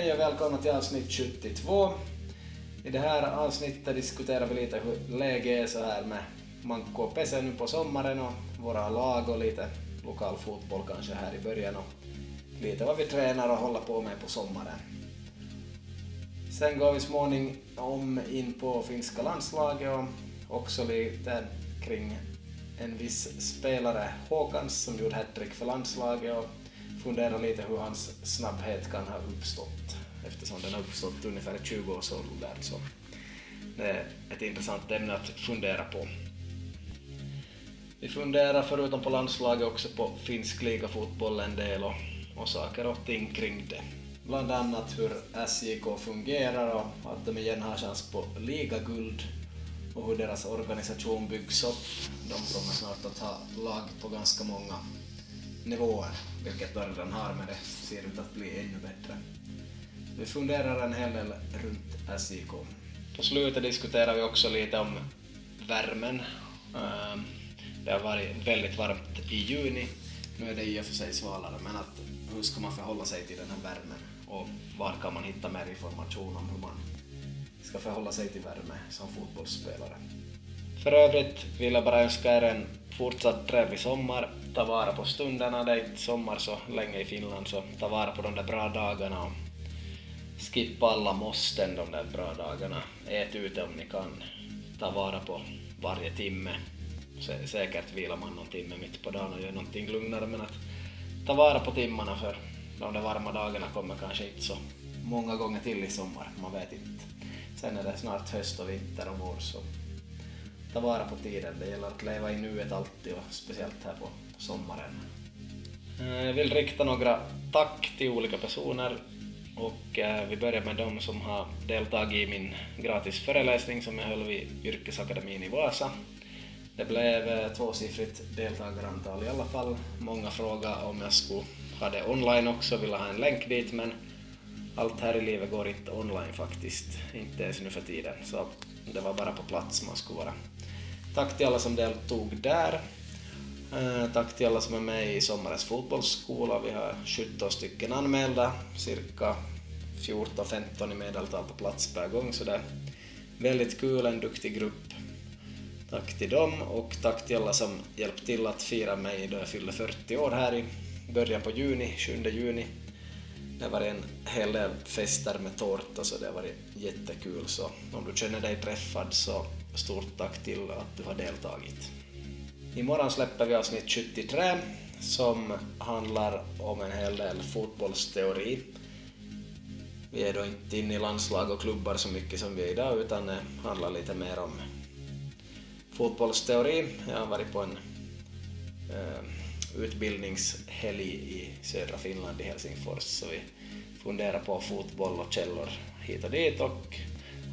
Hej och välkomna till avsnitt 72. I det här avsnittet diskuterar vi lite hur läget är så här med Manko och Pese nu på sommaren och våra lag och lite lokal fotboll kanske här i början och lite vad vi tränar och håller på med på sommaren. Sen går vi småning om in på finska landslaget och också lite kring en viss spelare, Håkans, som gjorde hattrick för landslaget och fundera lite hur hans snabbhet kan ha uppstått eftersom den har uppstått ungefär i 20 års ålder. Så det är ett intressant ämne att fundera på. Vi funderar förutom på landslaget också på finsk ligafotboll en del och, och saker och ting kring det. Bland annat hur SJK fungerar och att de igen har chans på ligaguld och hur deras organisation byggs upp. De kommer snart att ha lag på ganska många nivåer, vilket de redan har, men det ser ut att bli ännu bättre. Vi funderar en hel del runt SJK. På slutet diskuterar vi också lite om värmen. Ehm, det har varit väldigt varmt i juni. Nu är det i och för sig svalare, men att hur ska man förhålla sig till den här värmen? Och var kan man hitta mer information om hur man ska förhålla sig till värme som fotbollsspelare? För övrigt vill jag bara önska er en fortsatt trevlig sommar. Ta vara på stunderna, det är inte sommar så länge i Finland, så ta vara på de där bra dagarna och skippa alla måsten de där bra dagarna. Ät ute om ni kan. Ta vara på varje timme. Säkert vilar man någon timme mitt på dagen och gör någonting lugnare men att ta vara på timmarna för de där varma dagarna kommer kanske inte så många gånger till i sommar, man vet inte. Sen är det snart höst och vinter och vår så ta vara på tiden. Det gäller att leva i nuet alltid och speciellt här på sommaren. Eh, jag vill rikta några tack till olika personer och eh, vi börjar med de som har deltagit i min gratis föreläsning som jag höll vid Yrkesakademin i Vasa. Det blev eh, tvåsiffrigt deltagarantal i alla fall. Många frågade om jag skulle ha det online också, ville ha en länk dit men allt här i livet går inte online faktiskt, inte ens nu för tiden. Så det var bara på plats man skulle vara. Tack till alla som deltog där. Eh, tack till alla som är med i sommarens fotbollsskola. Vi har 17 stycken anmälda, cirka 14-15 i medeltal på plats per gång, så det är väldigt kul, en duktig grupp. Tack till dem och tack till alla som hjälpt till att fira mig då jag fyllde 40 år här i början på juni, 7 juni. Det har varit en hel del fester med tårta så det har varit jättekul så om du känner dig träffad så stort tack till att du har deltagit. Imorgon släpper vi avsnitt 73 som handlar om en hel del fotbollsteori. Vi är då inte inne i landslag och klubbar så mycket som vi är idag utan det handlar lite mer om fotbollsteori. Jag har varit på en eh, utbildningshelg i södra Finland i Helsingfors så vi funderar på fotboll och källor hit och dit och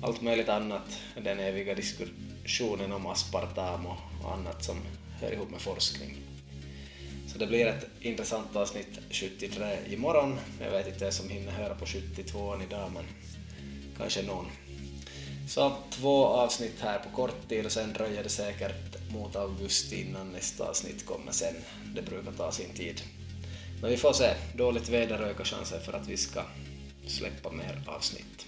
allt möjligt annat. Den eviga diskussionen om aspartam och annat som hör ihop med forskning. Så det blir ett intressant avsnitt 73 imorgon. Jag vet inte som hinner höra på 72 idag men kanske någon. Så två avsnitt här på kort tid och sen dröjer det säkert mot augusti innan nästa avsnitt kommer sen. Det brukar ta sin tid. Men vi får se. Dåligt väder ökar chansen för att vi ska släppa mer avsnitt.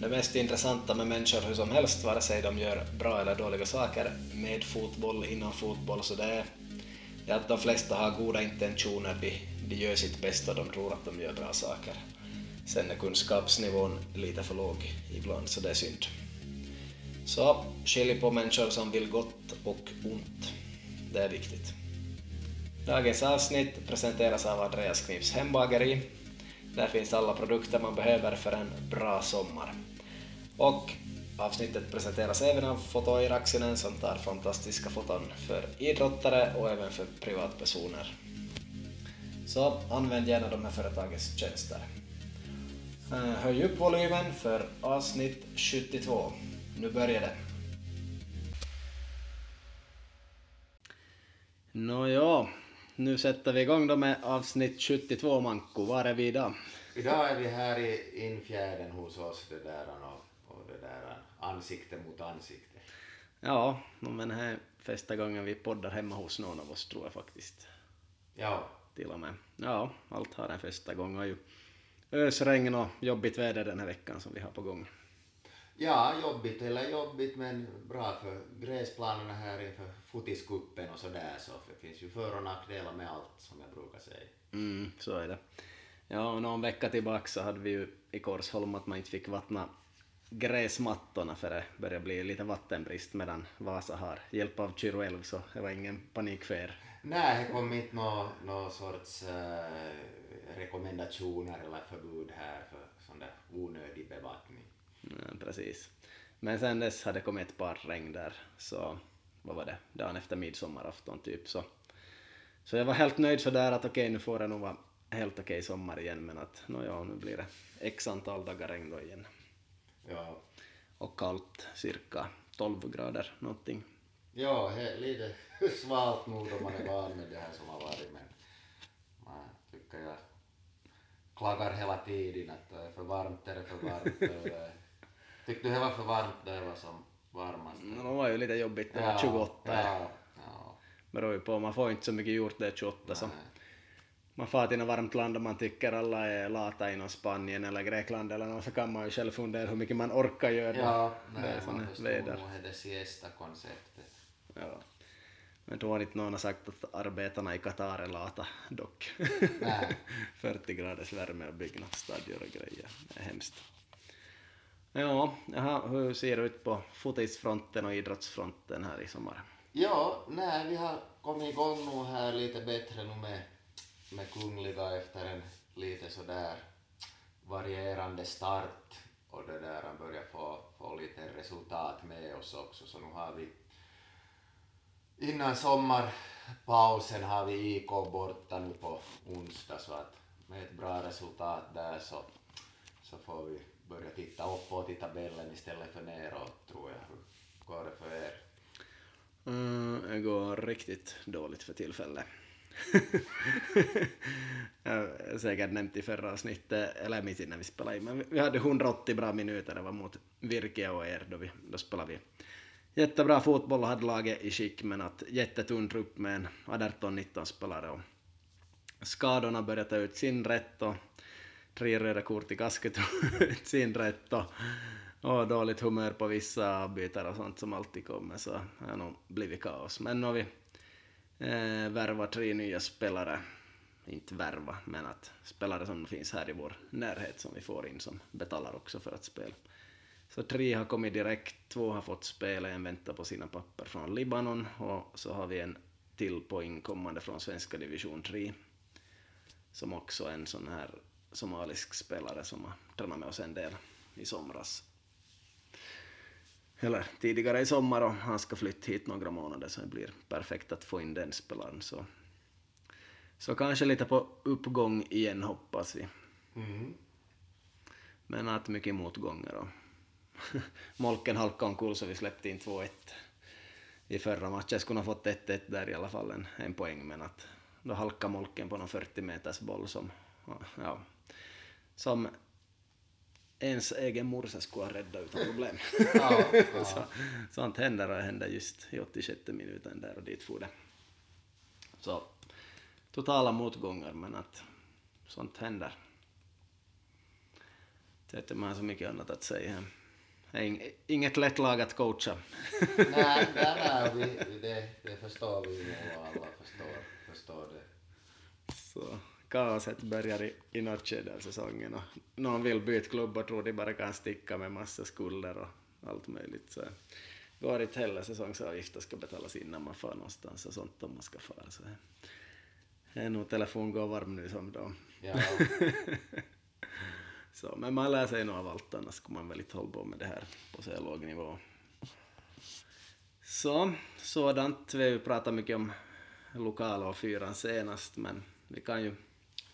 Det mest intressanta med människor hur som helst, vare sig de gör bra eller dåliga saker med fotboll, inom fotboll, så det är, det är att de flesta har goda intentioner, de, de gör sitt bästa, de tror att de gör bra saker. Sen är kunskapsnivån lite för låg ibland, så det är synd. Så skilj på människor som vill gott och ont. Det är viktigt. Dagens avsnitt presenteras av Andreas Knips hembageri. Där finns alla produkter man behöver för en bra sommar. Och avsnittet presenteras även av Fotoiraksinen som tar fantastiska foton för idrottare och även för privatpersoner. Så använd gärna de här företagens tjänster. Eh, höj upp volymen för avsnitt 72. Nu börjar det. Nåja, nu sätter vi igång då med avsnitt 72 Manko. Var är vi idag? Idag är vi här i infjärden hos oss det där och, och det där ansikte mot ansikte. Ja, men det här är första gången vi poddar hemma hos någon av oss tror jag faktiskt. Ja. Till och med. Ja, allt har en första gång och ju ösregn och jobbigt väder den här veckan som vi har på gång. Ja, jobbigt eller jobbigt men bra för gräsplanerna här inför fotiskuppen och sådär så det finns ju för och nackdelar med allt som jag brukar säga. Mm, så är det. Ja, och någon vecka tillbaka så hade vi ju i Korsholm att man inte fick vattna gräsmattorna för det började bli lite vattenbrist medan Vasa har hjälp av Kyrå så det var ingen panik för er. Nej, det kom inte någon nå sorts äh, rekommendationer eller förbud här för sån där onödig bevattning. Ja, precis. Men sen dess hade det kommit ett par regn där, så vad var det, dagen efter midsommarafton typ så. Så jag var helt nöjd sådär att okej, nu får det nog vara helt okej sommar igen, men att nåja, nu blir det x antal dagar regn då igen. Ja. Och kallt, cirka 12 grader någonting. Ja, he, lite svalt nog om man är van med det här som har varit, men man tycker jag klagar hela tiden att det är för varmt, är det för varmt. Tyckte du det var för varmt när det var som varmast? No, det var ju lite jobbigt, det var 28. Ja, ja. Beror ju på, man får inte så mycket gjort det 28 Nej. så man far till något varmt land och man tycker alla är lata inom Spanien eller Grekland eller något så kan man ju själv fundera hur mycket man orkar göra. Ja, nej, man förstår väder. det siesta-konceptet. Ja. Men då har inte någon sagt att arbetarna i Qatar är lata dock. Nej. 40 graders värme och byggnadsstadier och grejer. Det är hemskt. Ja, aha, hur ser det ut på fotisfronten och idrottsfronten här i sommar? Ja, nej, vi har kommit igång nu här lite bättre nu med, med Kungliga efter en lite sådär varierande start och det där han börjar få, få lite resultat med oss också så nu har vi innan sommarpausen har vi IK borta nu på onsdag så att med ett bra resultat där så, så får vi börja titta uppåt i tabellen istället för neråt tror jag. Hur går det för er? Mm, det går riktigt dåligt för tillfället. jag har säkert nämnt i förra avsnittet, eller mitt innan vi spelade in, men vi hade 180 bra minuter, det var mot Virke och er, då, vi, då spelade vi jättebra fotboll och hade laget i skick, men att jättetunn trupp med en 18-19 spelare och skadorna började ta ut sin rätt och tre röda kort i kasket ut sin rätt och, och dåligt humör på vissa avbytare och sånt som alltid kommer så det har nog blivit kaos. Men nu har vi eh, värvat tre nya spelare, inte värva, men att spelare som finns här i vår närhet som vi får in som betalar också för att spela. Så tre har kommit direkt, två har fått spela, en väntar på sina papper från Libanon och så har vi en till på inkommande från svenska division 3 som också är en sån här somalisk spelare som har tränat med oss en del i somras. Eller tidigare i sommar och han ska flytta hit några månader så det blir perfekt att få in den spelaren. Så, så kanske lite på uppgång igen hoppas vi. Mm. Men att mycket motgångar och Molken halkade omkull så vi släppte in 2-1 i förra matchen. Skulle ha fått 1-1 där i alla fall, en, en poäng, men att då halkade Molken på någon 40 meters boll som, ja, som ens egen morsa skulle ha räddat utan problem. Ja, ja. så, sånt händer och hände just i 86 minuten där och dit for det. Så totala motgångar men att sånt händer. Det är inte man så mycket annat att säga. Inget lätt lag att coacha. nej, nej, nej vi, det, det förstår vi och alla förstår, förstår det. Så kaoset börjar i, i något skede av säsongen och någon vill byta klubb och tror de bara kan sticka med massa skulder och allt möjligt. Så går inte heller säsongsavgifter ska betalas innan man far någonstans och sånt om man ska fara. Så är nog telefon går varm nu som då. Ja. så, men man lär sig nog av allt annars skulle man väl inte hålla på med det här på så här låg nivå. Så, sådant. Vi har ju pratat mycket om lokala och fyran senast men vi kan ju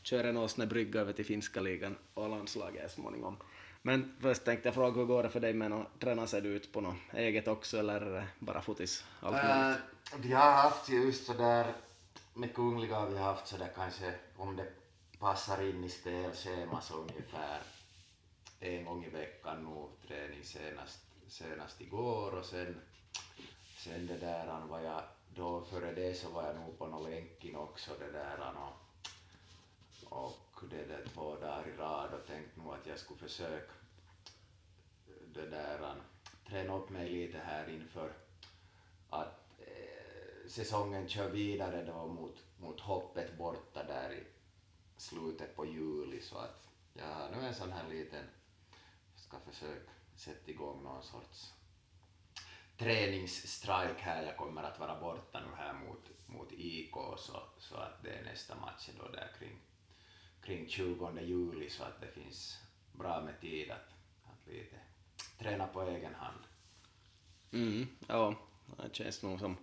köra en åsnebrygga över till finska ligan och landslaget småningom. Men först tänkte jag fråga hur går det för dig med att träna sig ut på något eget också eller är det bara fotis? Allt äh, vi har haft just sådär med Kungliga vi har haft sådär kanske om det passar in i spelschema så ungefär en gång i veckan nu träning senast, senast igår och sen, sen det där var jag då före det så var jag nog på någon länkin också det där och och det där två dagar i rad och tänkt nog att jag skulle försöka eh, det där, träna upp mig lite här inför att eh, säsongen kör vidare då mot, mot hoppet borta där i slutet på juli så att jag har nu en sån här liten, ska försöka sätta igång någon sorts träningsstrike här. Jag kommer att vara borta nu här mot, mot IK så, så att det är nästa match då där kring, kring 20 juli så att det finns bra med tid att, att lite träna på egen hand. Mm, ja, det känns nog som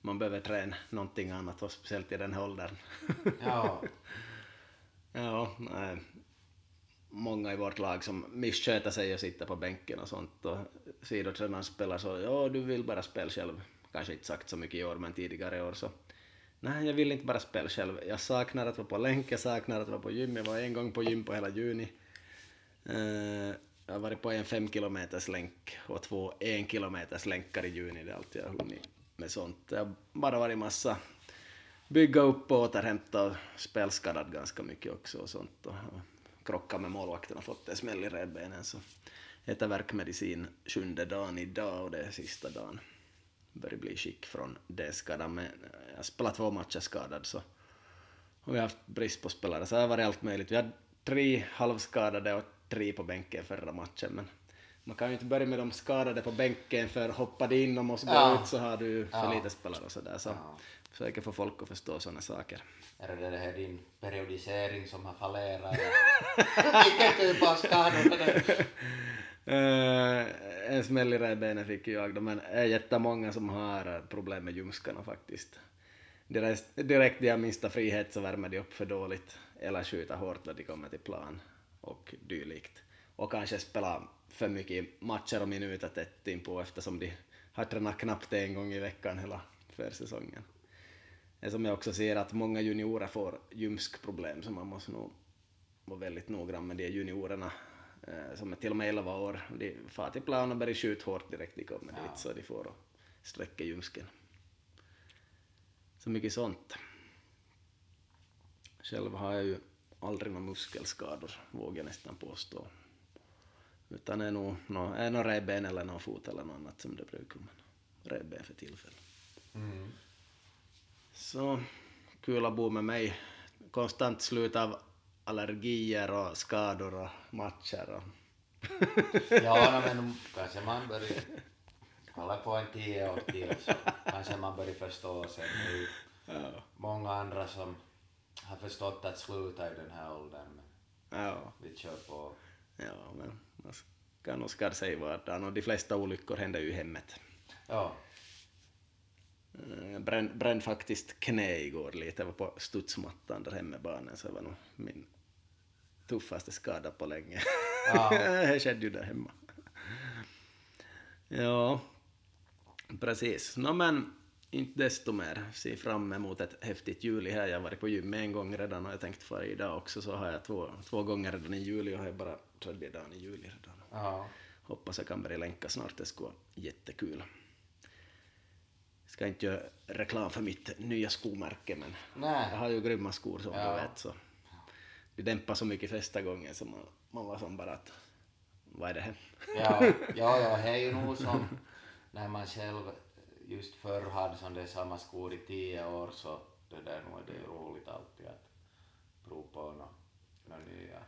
man behöver träna någonting annat och speciellt i den här åldern. Ja. ja, nej. Många i vårt lag som missköter sig och sitter på bänken och sånt och sidotränaren spelar så ja, du vill bara spela själv. Kanske inte sagt så mycket i år men tidigare år så nej, jag vill inte bara spela själv. Jag saknar att vara på länk, jag saknar att vara på gym. Jag var en gång på gym på hela juni. Uh, jag har varit på en fem kilometers länk och två en kilometers länkar i juni. Det är allt jag har hunnit med sånt. Jag har bara varit massa bygga upp och återhämta och spelskadad ganska mycket också och sånt. Och krockat med målvakten och fått en smäll i revbenen så äter värkmedicin sjunde dagen idag och det är sista dagen. Börjar bli skick från det skadan men jag har spelat två matcher skadad så och vi har haft brist på spelare så det har varit allt möjligt. Vi hade tre halvskadade och tre på bänken förra matchen men man kan ju inte börja med de skadade på bänken för hoppade in och måste gå Ja. ut så har du för Ja. lite spelare och sådär så Ja. försöker få folk att förstå sådana saker. Är det det här din periodisering som har fallerat? Vilken typ av skador det? Uh, en smäll i revbenen fick jag då, men det är jättemånga som har problem med ljumskarna faktiskt. Direkt, direkt de har minsta frihet så värmer de upp för dåligt eller skjuter hårt när de kommer till plan och dylikt. Och kanske spelar för mycket matcher och minuter tätt inpå eftersom de har tränat knappt en gång i veckan hela försäsongen. Det som jag också ser att många juniorer får ljumskproblem så man måste nog vara väldigt noggrann med de juniorerna som är till och med 11 år. De far till plan och börjar skjuta hårt direkt de kommer Ja. dit så de får sträcka ljumsken. Så mycket sånt. Själv har jag ju aldrig några muskelskador, vågar jag nästan påstå. Utan är nog, nå, är nog revben eller någon fot eller något annat som det brukar. Men revben för tillfället. Mm. Så kul att bo med mig. Konstant slut av allergier och skador och matcher. Och Ja, men kanske man börjar hålla på en tio år till så kanske man börjar förstå sen. Det är ju ja. många andra som har förstått att sluta i den här åldern men Ja, vi kör på. ja, men man kan nog skada sig i vardagen och de flesta olyckor händer ju i hemmet. Ja, Eh, Jag brände brände faktiskt knä igår lite, jag var på studsmattan där hemma med barnen så det var nog min tuffaste skada på länge. Ja. det skedde ju där hemma. Ja, precis. Nå men inte desto mer, se fram emot ett häftigt juli här. Jag har varit på gym en gång redan och jag tänkte fara idag också så har jag två, två gånger redan i juli och har jag bara tredje dagen i juli redan. ja, Hoppas jag kan börja länka snart, det skulle vara jättekul. Ska inte göra reklam för mitt nya skomärke men jag nej, har ju grymma skor som Ja. du vet så det dämpar så mycket första gången så man, man var som bara att vad är det här? ja, ja, ja, det är ju nog som när man själv just förr hade som det samma skor i tio år så det där nog är det ju roligt alltid att prova på några nå nya,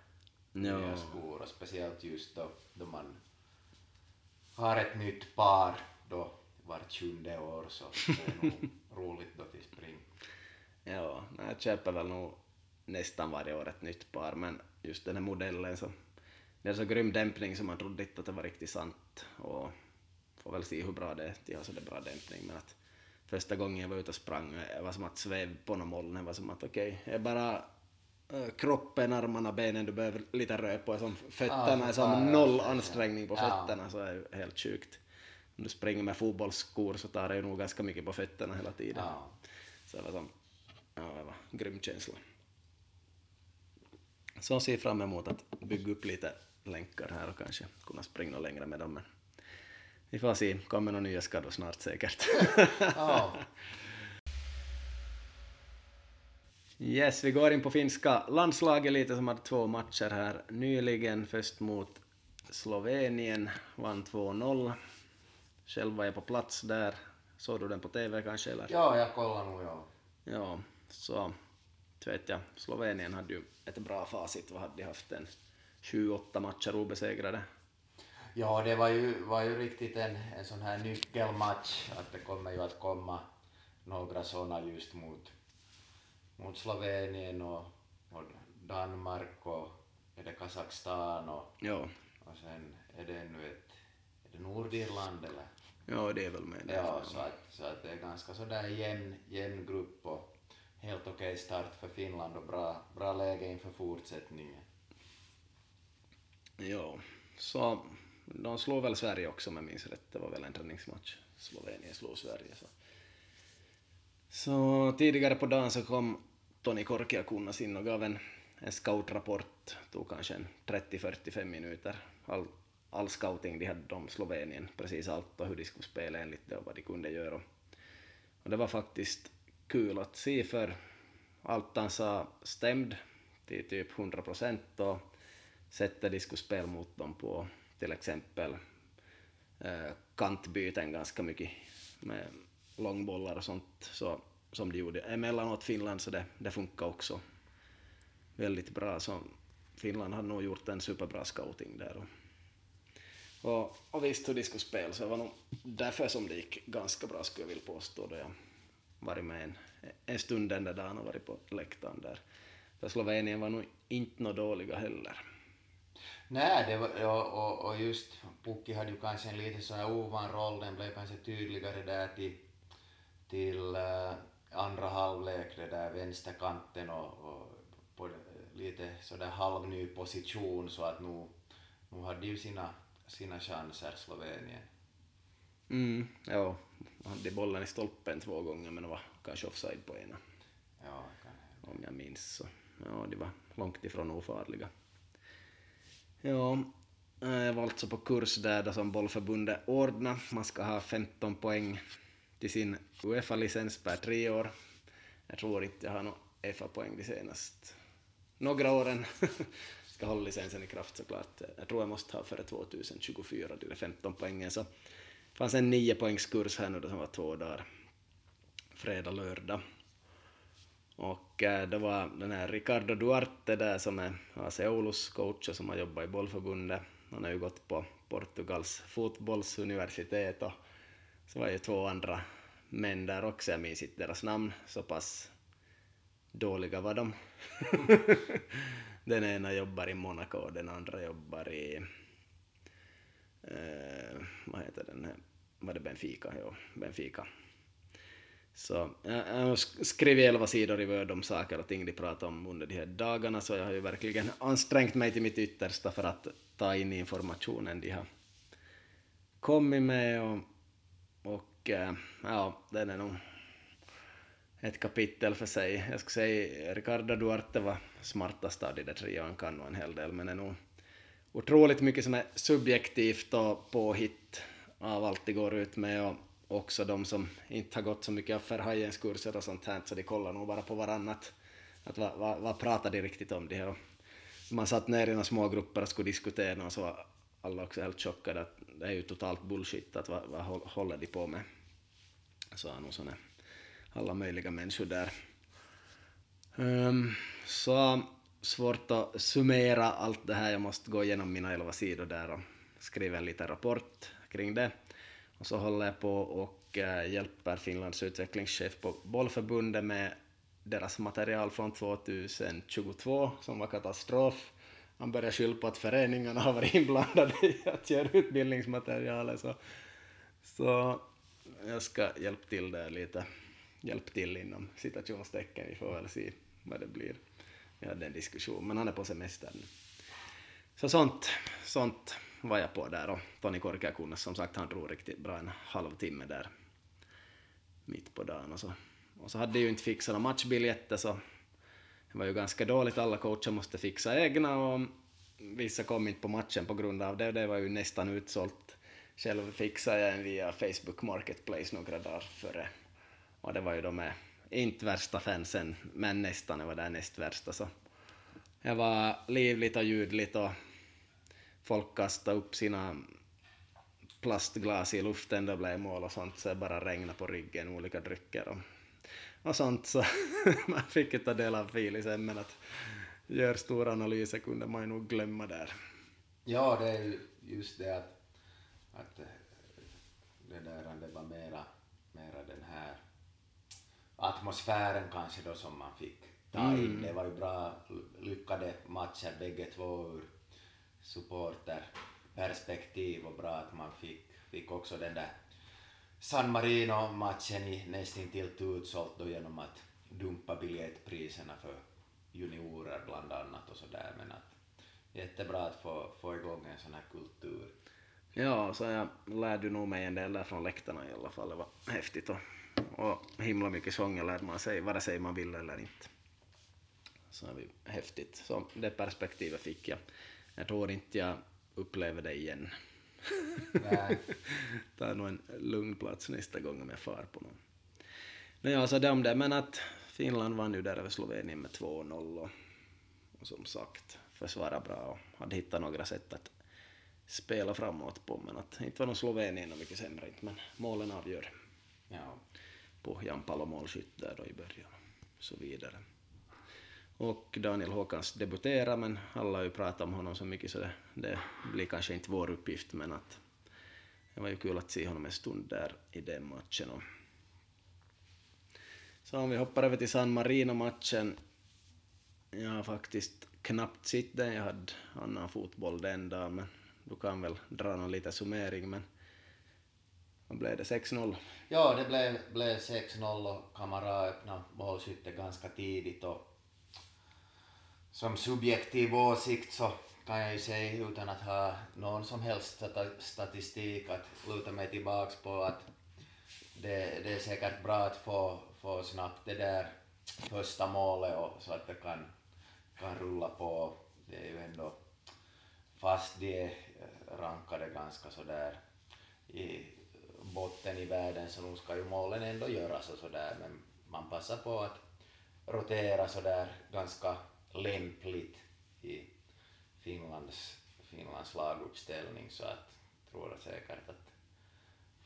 Ja. nya skor och speciellt just då, då man har ett nytt par då vart sjunde år så det är nog roligt då till spring. Ja, jag köper väl nog nästan varje år ett nytt par men just den här modellen så det är så grym dämpning som man trodde inte att det var riktigt sant och får väl se hur bra det är, de har så det är bra dämpning men att första gången jag var ute och sprang det var som att sväva på någon moln, det var som att okej, det är bara eh, kroppen, armarna, benen du behöver lite röra på, som fötterna är som ja, ja, noll ja, ja. ansträngning på Ja. fötterna så är det helt sjukt. Om du springer med fotbollsskor så tar det ju nog ganska mycket på fötterna hela tiden. Ja. Så det var som, ja det var en grym känsla. Så ser fram emot att bygga upp lite länkar här och kanske kunna springa längre med dem. Men vi får se, kommer några nya skador snart säkert. Ja. Yes, vi går in på finska landslaget lite som hade två matcher här nyligen. Först mot Slovenien, vann 2-0. Själv var jag på plats där. Såg du den på TV kanske eller? Ja, jag kollar nog ja. Ja, så vet jag, Slovenien hade ju ett bra facit. Vad hade de haft? En 7-8 matcher obesegrade. Ja, det var ju, var ju riktigt en, en sån här nyckelmatch, att det kommer ju att komma några såna just mot, mot Slovenien och, och Danmark och är det Kazakstan och, Ja, och sen är det ännu ett, är det Nordirland eller? ja det är väl med det. Ja, så att, så att det är ganska sådär jämn, jämn grupp och helt okej start för Finland och bra, bra läge inför fortsättningen. Jo, så de slog väl Sverige också om jag minns rätt. Det var väl en träningsmatch. Slovenien slog Sverige. Så, så tidigare på dagen så kom Toni Korkiakunnas in och gav en, en scoutrapport. Tog kanske en 30-45 minuter. All, all scouting de hade om Slovenien, precis allt och hur de skulle spela enligt det och vad de kunde göra. Och det var faktiskt kul att se för allt han sa stämde till typ 100 procent och sätter de skulle spela mot dem på till exempel eh, kantbyten ganska mycket med långbollar och sånt så, som de gjorde emellanåt Finland så det, det funkar också väldigt bra. Så Finland hade nog gjort en superbra scouting där. Och, och, och visst hur de skulle spela så det var nog därför som det gick ganska bra skulle jag vilja påstå då jag varit med en, en stund den där dagen och varit på läktaren där. För Slovenien var nog inte nå dåliga heller. Nej, det var, och, och, och just Pukki hade ju kanske en lite så här ovan roll, den blev kanske tydligare där till, till äh, andra halvlek, det där vänsterkanten och, och på lite sådär halvny position så att nu, nu hade ju sina, sina chanser Slovenien. Mm, ja, hade bollen i stolpen två gånger men det var kanske offside på ena. Ja, kan om jag minns. Så, ja, de var långt ifrån ofarliga. Ja, jag var alltså på kurs där då som bollförbundet ordnar. Man ska ha 15 poäng till sin Uefa-licens per tre år. Jag tror inte jag har några EFA-poäng de senaste några åren. ska hålla licensen i kraft såklart. Jag tror jag måste ha före 2024 de 15 poängen. Så fanns en niopoängskurs här nu då som var två dagar. Fredag, lördag. Och eh, äh, det var den här Ricardo Duarte där som är AC Oulus coach och som har jobbat i bollförbundet. Han har ju gått på Portugals fotbollsuniversitet och så var ju två andra män där också, jag minns inte deras namn, så pass dåliga var de. den ena jobbar i Monaco och den andra jobbar i, eh, vad heter den här, var det Benfica? Jo, Benfica. Så jag har skrivit elva sidor i Word om saker och ting de pratar om under de här dagarna, så jag har ju verkligen ansträngt mig till mitt yttersta för att ta in informationen de har kommit med och, och eh, ja, den är nog ett kapitel för sig. Jag skulle säga Ricardo Duarte var smartast av de där tre och han kan nog en hel del, men det är nog otroligt mycket som är subjektivt och påhitt av allt de går ut med och också de som inte har gått så mycket av Verhajens kurser och sånt här, så de kollar nog bara på varannat. Att vad, vad, vad pratar de riktigt om det här? Man satt ner i några små grupper och skulle diskutera och så var alla också helt chockade att det är ju totalt bullshit, att vad, vad håller de på med? Så är nog såna alla möjliga människor där. Um, så svårt att summera allt det här, jag måste gå igenom mina elva sidor där och skriva en liten rapport kring det. Och så håller jag på och eh, hjälper Finlands utvecklingschef på bollförbundet med deras material från 2022 som var katastrof. Han började skylla på att föreningarna har varit inblandade i att göra utbildningsmaterialet. Så, så jag ska hjälpa till där lite. Hjälp till inom citationstecken, vi får väl se vad det blir. Vi hade en diskussion, men han är på semester nu. Så sånt, sånt var jag på där och Tony Korkeakunnas som sagt han drog riktigt bra en halvtimme där mitt på dagen och så. Och så hade jag ju inte fixat några matchbiljetter så det var ju ganska dåligt, alla coacher måste fixa egna och vissa kom inte på matchen på grund av det, det var ju nästan utsålt. Själv fixade jag en via Facebook Marketplace några dagar före och det var ju de med inte värsta fansen, men nästan, jag var där näst värsta så. Det var livligt och ljudligt och folk kastade upp sina plastglas i luften då blev mål och sånt så det bara regnade på ryggen olika drycker och, och sånt så man fick inte ta del av filisen men att göra stora analyser kunde man ju nog glömma där. Ja, det är ju just det att, att eh, det där det var mera, mera den här atmosfären kanske då som man fick ta in. Mm. Det var ju bra lyckade matcher bägge två ur supporterperspektiv och bra att man fick, fick också den där San Marino-matchen i nästintill utsålt då genom att dumpa biljettpriserna för juniorer bland annat och sådär men att jättebra att få, få igång en sån här kultur. Ja, så jag lärde nog mig en del där från läktarna i alla fall. Det var häftigt och, och himla mycket sånger lärde man sig, vare sig man ville eller inte. Så det var häftigt. Så det perspektivet fick jag. Jag tror inte jag upplever det igen. Nej. Ta nog en lugn plats nästa gång om jag far på någon. Men ja, så det om det. Men att Finland vann ju där över Slovenien med 2-0 och, och som sagt försvara bra och hade hittat några sätt att spela framåt på men att inte var nog Slovenien mycket sämre inte men målen avgör Ja. på Jan Palo målskytt där då i början och så vidare. Och Daniel Håkans debuterar men alla har ju pratat om honom så mycket så det, det blir kanske inte vår uppgift men att det var ju kul att se honom en stund där i den matchen. Och så om vi hoppar över till San Marino-matchen. Jag har faktiskt knappt sett den, jag hade annan fotboll den dagen men du kan väl dra någon liten summering men vad blev det, 6-0? Ja, det blev, blev 6-0 och Kamara öppnade målskyttet ganska tidigt och som subjektiv åsikt så kan jag ju säga utan att ha någon som helst statistik att luta mig tillbaks på att det, det är säkert bra att få, få snabbt det där första målet och så att det kan, kan rulla på. Det är ju ändå fast de är eh, rankade ganska sådär i botten i världen så nu ska ju målen ändå göras och sådär men man passar på att rotera sådär ganska lämpligt i Finlands, Finlands laguppställning så att tror jag säkert att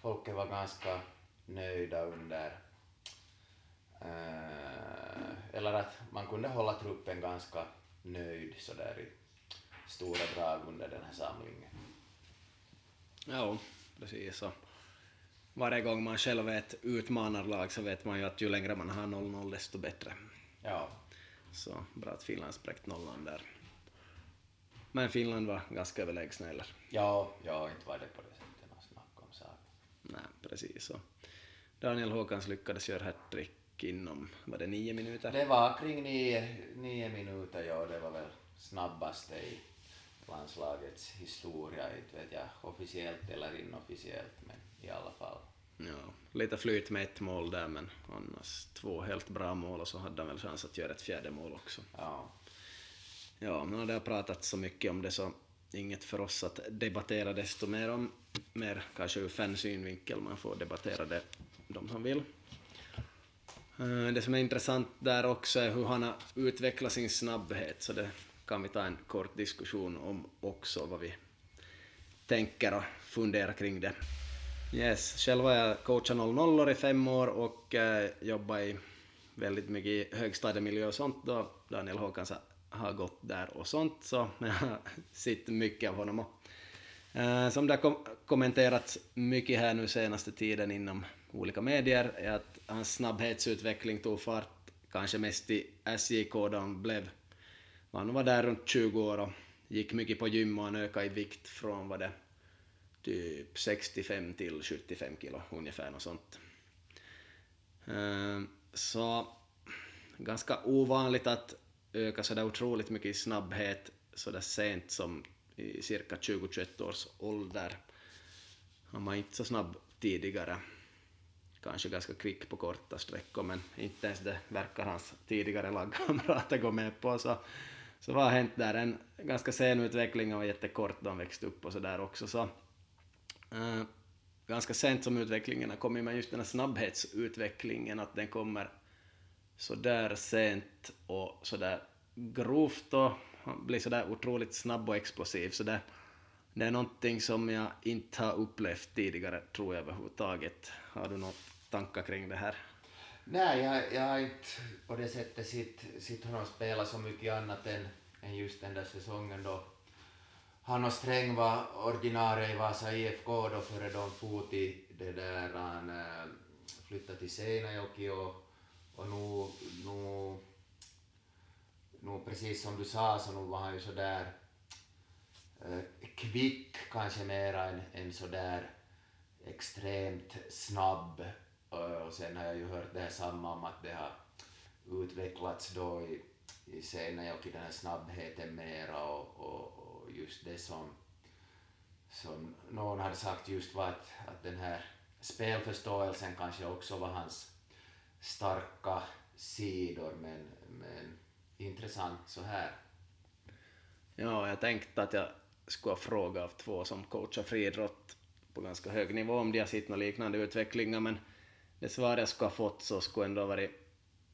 folket var ganska nöjda under eh, eller att man kunde hålla truppen ganska nöjd sådär i stora drag under den här samlingen. Ja, precis. Så varje gång man själv är ett utmanarlag så vet man ju att ju längre man har 0-0 desto bättre. Ja, Så bra att Finland spräckt nollan där. Men Finland var ganska överlägsna eller? ja, ja, inte var det på det sättet något snack om saken. Nej, precis så. Daniel Håkans lyckades göra hattrick inom, var det nio minuter? Det var kring nio, nio minuter, ja, det var väl snabbaste i landslagets historia, inte vet jag officiellt eller inofficiellt, men i alla fall. Ja, lite flyt med ett mål där men annars två helt bra mål och så hade han väl chans att göra ett fjärde mål också. Ja, Ja, har det pratat så mycket om det så inget för oss att debattera desto mer om, mer kanske ur fansynvinkel, man får debattera det, de som vill. Eh, Det som är intressant där också är hur han har utvecklat sin snabbhet, så det kan vi ta en kort diskussion om också, vad vi tänker och funderar kring det. Yes, själv har jag coachat 00 i fem år och eh, jobbat i väldigt mycket i högstadiemiljö och sånt då Daniel Håkans har gått där och sånt så jag har sett mycket av honom. Och, eh, som det har kom- kommenterats mycket här nu senaste tiden inom olika medier är att hans snabbhetsutveckling tog fart kanske mest i SJK då han blev, han var där runt 20 år och gick mycket på gym och han ökade i vikt från vad det typ 65 till 75 kilo ungefär något sånt. Eh, så ganska ovanligt att öka sådär otroligt mycket i snabbhet sådär sent som i cirka 20-21 års ålder. Han var inte så snabb tidigare. Kanske ganska kvick på korta sträckor men inte ens det verkar hans tidigare lagkamrater gå med på. Så, så vad har hänt där? En ganska sen utveckling och jättekort då han växte upp och sådär också. Så, eh, ganska sent som utvecklingen har kommit men just den här snabbhetsutvecklingen, att den kommer så där sent och så där grovt och blir så där otroligt snabb och explosiv så det, det är någonting som jag inte har upplevt tidigare tror jag överhuvudtaget. Har du några tankar kring det här? Nej, jag, jag har inte på det sättet sett, sett honom spela så mycket annat än, än just den där säsongen då han och Sträng var ordinarie i Vasa IFK då före de for till det där han äh, flyttade till Seinäjoki och, och nu, nu, nu precis som du sa så nu var han ju sådär äh, eh, kvick kanske mera än, än sådär extremt snabb. Eh, och sen har jag ju hört det här samma om att det har utvecklats då i, i Seinäjoki den här snabbheten mera och, och just det som, som någon hade sagt just var att, att den här spelförståelsen kanske också var hans starka sidor men, men intressant så här. Ja, jag tänkte att jag skulle fråga av två som coachar friidrott på ganska hög nivå om de har sett några liknande utvecklingar men det svar jag skulle ha fått så skulle ändå varit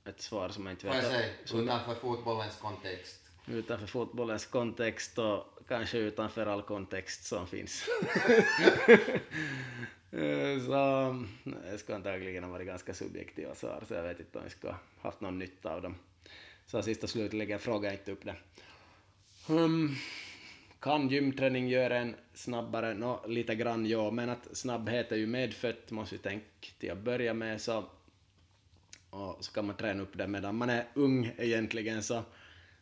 ett svar som jag inte vet... Får jag säga, utanför fotbollens kontext? Utanför fotbollens kontext och kanske utanför all kontext som finns. så det skulle antagligen ha varit ganska subjektiva svar, så jag vet inte om jag skulle ha haft någon nytta av dem. Så sist och slutligen frågar jag inte upp det. Um, kan gymträning göra en snabbare? Nå, lite grann ja, men att snabbhet är ju medfött, måste vi tänka till att börja med, så, och så kan man träna upp det medan man är ung egentligen, så,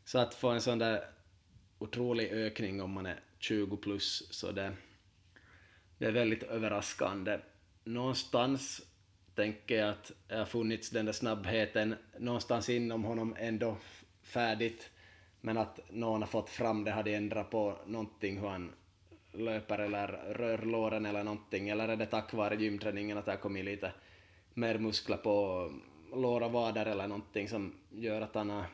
så att få en sån där otrolig ökning om man är 20 plus, så det, det är väldigt överraskande. Någonstans tänker jag att det har funnits den där snabbheten någonstans inom honom ändå färdigt, men att någon har fått fram det, hade ändrat på någonting hur han löper eller rör låren eller någonting, eller är det tack vare gymträningen att det har kommit lite mer muskler på lår och vader eller någonting som gör att han har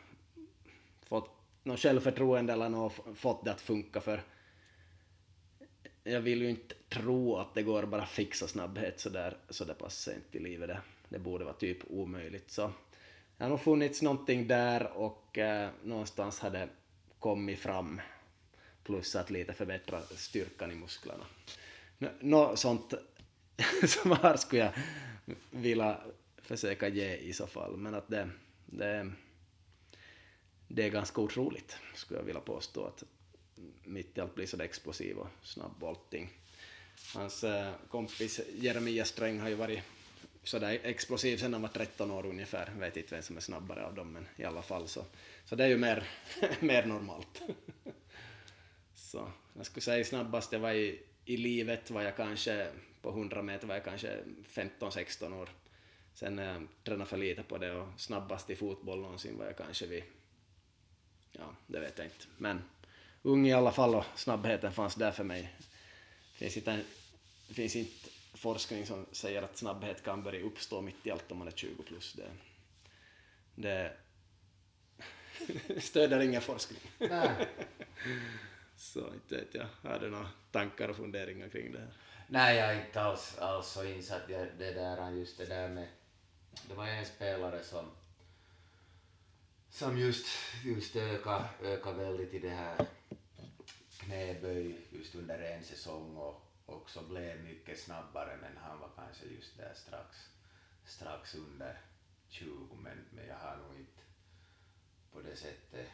något självförtroende eller något, fått det att funka för jag vill ju inte tro att det går bara fixa snabbhet sådär så det pass sent i livet. Det, det borde vara typ omöjligt. Så det har nog funnits någonting där och eh, någonstans har det kommit fram plus att lite förbättra styrkan i musklerna. Något sånt svar skulle jag vilja försöka ge i så fall, men att det, det, det är ganska otroligt, skulle jag vilja påstå, att mitt i allt blir så explosiv och snabb och allting. Hans eh, kompis Jeremias Sträng har ju varit sådär explosiv sen han var 13 år ungefär. Jag vet inte vem som är snabbare av dem, men i alla fall så. Så det är ju mer, mer normalt. så jag skulle säga snabbast jag var i, i livet var jag kanske, på 100 meter var jag kanske 15-16 år. Sen när jag tränade för lite på det och snabbast i fotboll någonsin var jag kanske vid, ja det vet jag inte, men ung i alla fall och snabbheten fanns där för mig. Det finns inte, det finns inte forskning som säger att snabbhet kan börja uppstå mitt i allt om man är 20 plus. Det, det stöder ingen forskning. Nej. Så inte vet jag, har du några tankar och funderingar kring det här? Nej, jag är inte alls, alls så insatt i det där, just det där med... Det var en spelare som som just, just ökade öka väldigt i det här knäböj just under en säsong och också blev mycket snabbare men han var kanske just där strax, strax under 20 men, men jag har nog inte på det sättet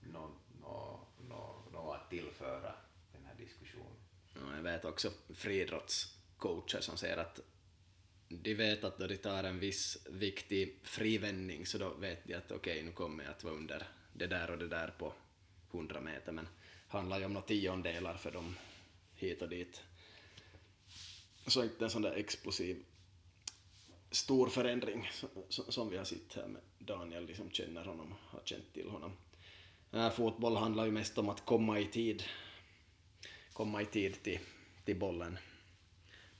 något no, no, no att tillföra den här diskussionen. Jag vet också friidrottscoacher som säger att de vet att då de tar en viss viktig frivändning så då vet de att okej, okay, nu kommer jag att vara under det där och det där på 100 meter, men det handlar ju om några tiondelar för dem hit och dit. Så inte en sån där explosiv stor förändring som vi har sett här med Daniel, de som känner honom, har känt till honom. Fotboll handlar ju mest om att komma i tid, komma i tid till, till bollen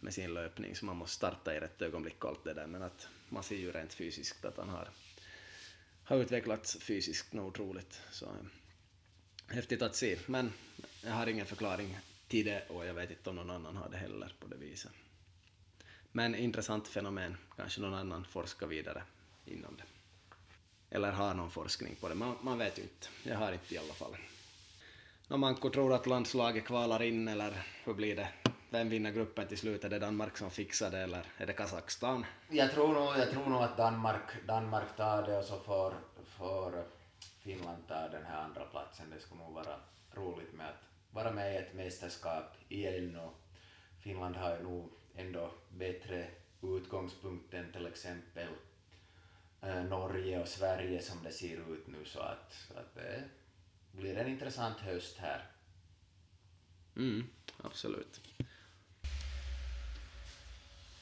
med sin löpning, så man måste starta i rätt ögonblick och allt det där, men att man ser ju rent fysiskt att han har, har utvecklats fysiskt något otroligt. Så eh, häftigt att se, men jag har ingen förklaring till det och jag vet inte om någon annan har det heller på det viset. Men intressant fenomen, kanske någon annan forskar vidare inom det. eller har någon forskning på det. Man, man vet ju inte. Jag har inte i alla fall. Nå, Manko, tror att landslaget kvalar in eller hur blir det? Vem vinner gruppen till slut? Är det Danmark som fixar det eller är det Kazakstan? Jag tror nog, jag tror nog att Danmark, Danmark tar det och så får, får Finland ta den här andra platsen. Det skulle nog vara roligt med att vara med i ett mästerskap igen och Finland har ju nog ändå bättre utgångspunkt än till exempel eh, Norge och Sverige som det ser ut nu så att, att det blir en intressant höst här. Mm, absolut.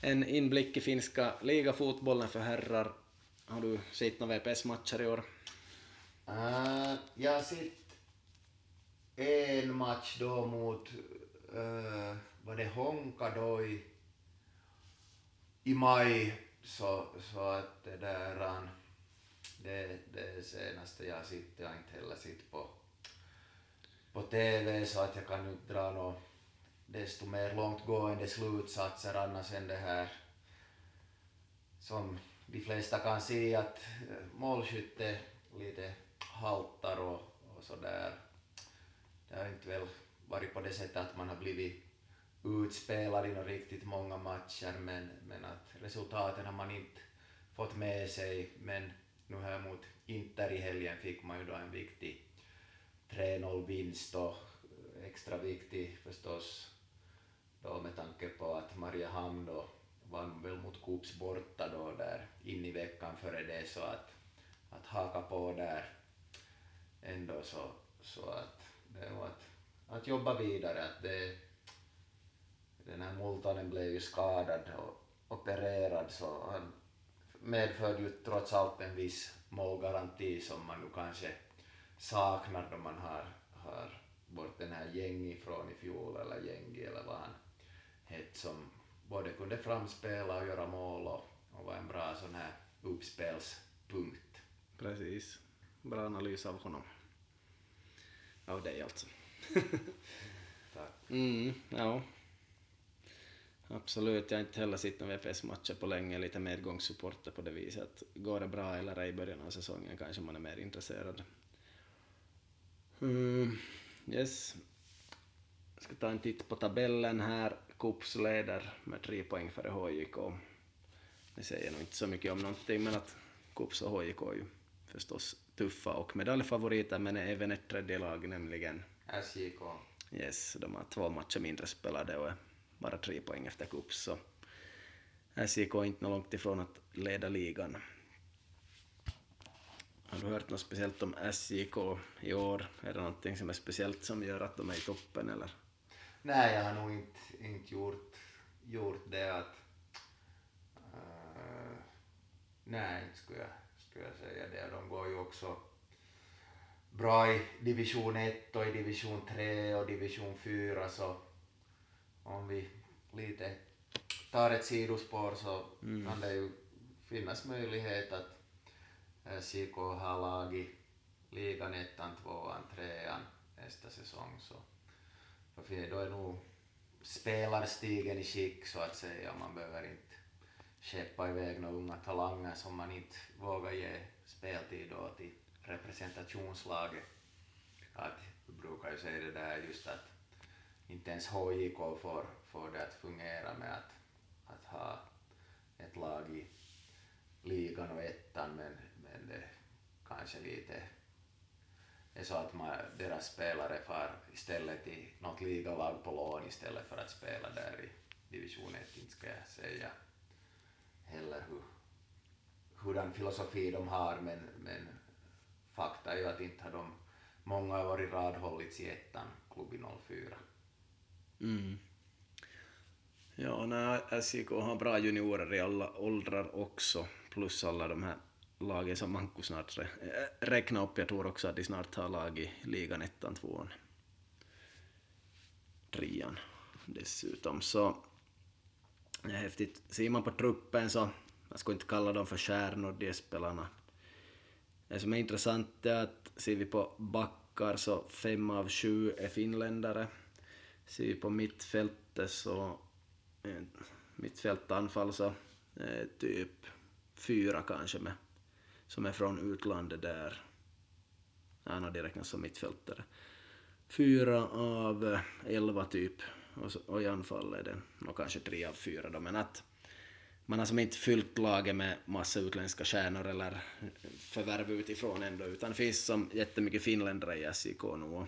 En inblick i finska ligafotbollen för herrar. Har du sett några VPS-matcher i år? Uh, jag har sett en match då mot, uh, var det Honka då i, i maj, så, så att det där, eh, det, det senaste jag har sett, jag har inte heller sett på, på TV så att jag kan inte dra några desto mer långtgående slutsatser annars än det här som de flesta kan se att eh, målskytte lite haltar och, och sådär. Det har inte väl varit på det sättet att man har blivit utspelad i riktigt många matcher men, men att resultaten har man inte fått med sig men nu här mot Inter i helgen fick man ju då en viktig 3-0 vinst och eh, extra viktig förstås då med tanke på att Mariehamn då vann väl mot Coops borta då där in i veckan före det så att, att haka på där ändå så, så att det var att, att jobba vidare. Att det, den här Multanen blev ju skadad och opererad så han medförde ju trots allt en viss målgaranti som man nu kanske saknar då man har, har bort den här gängi från i fjol eller gängi eller vad han som både kunde framspela och göra mål och, och var en bra sån här uppspelspunkt. Precis. Bra analys av honom. Av dig alltså. Tack. Mm, ja. Absolut, jag har inte heller sett några VPS-matcher på länge, lite medgångssupporter på det viset. att Går det bra eller ej i början av säsongen kanske man är mer intresserad. Mm, yes. Ska ta en titt på tabellen här. Kups leder med tre poäng före HJK. Det säger nog inte så mycket om någonting, men att Kups och HJK är ju förstås tuffa och medaljfavoriter, men är även ett tredje lag, nämligen SJK. Yes, de har två matcher mindre spelade och är bara tre poäng efter Kups, så SJK är inte långt ifrån att leda ligan. Har du hört något speciellt om SJK i år? Är det någonting som är speciellt som gör att de är i toppen eller? Nej, jag har nog inte, inte gjort, gjort det att... Uh, nej, inte skulle jag, skulle jag säga det. De går ju också bra i division 1 och i division 3 och division 4 så om vi lite tar ett sidospår så Mm. kan det ju finnas möjlighet att SJK har lag i ligan ettan, tvåan, trean nästa säsong så för då är nog spelarstigen i skick så att säga. Man behöver inte skeppa iväg några unga talanger som man inte vågar ge speltid då till representationslaget. Att, vi brukar ju säga det där just att inte ens HJK får, får det att fungera med att, att ha ett lag i ligan och ettan men, men det kanske lite är så att man, deras spelare far istället till något ligalag på lån istället för att spela där i division 1, inte ska jag säga heller hur, hurdan filosofi de har men, men fakta är ju att inte har de många år i rad hållits i ettan, klubb i 04. Mm. Ja, nej, SJK har bra juniorer i alla åldrar också, plus alla de här lagen som Manko snart re- eh, upp. Jag tror också att de snart har lag i ligan ettan, tvåan, trean dessutom. Så det är häftigt. Ser man på truppen så, jag skulle inte kalla dem för stjärnor, de spelarna. Det som är intressant är att ser vi på backar så fem av sju är finländare. Ser vi på mittfältet så, eh, mittfältanfall så eh, typ fyra kanske med som är från utlandet där. Han har räknas som mittfältare. Fyra av eh, elva typ, och, så, och i anfall är det och kanske tre av fyra då, men att man har som inte fyllt laget med massa utländska stjärnor eller förvärv utifrån ändå, utan det finns som jättemycket finländare i SIK nu och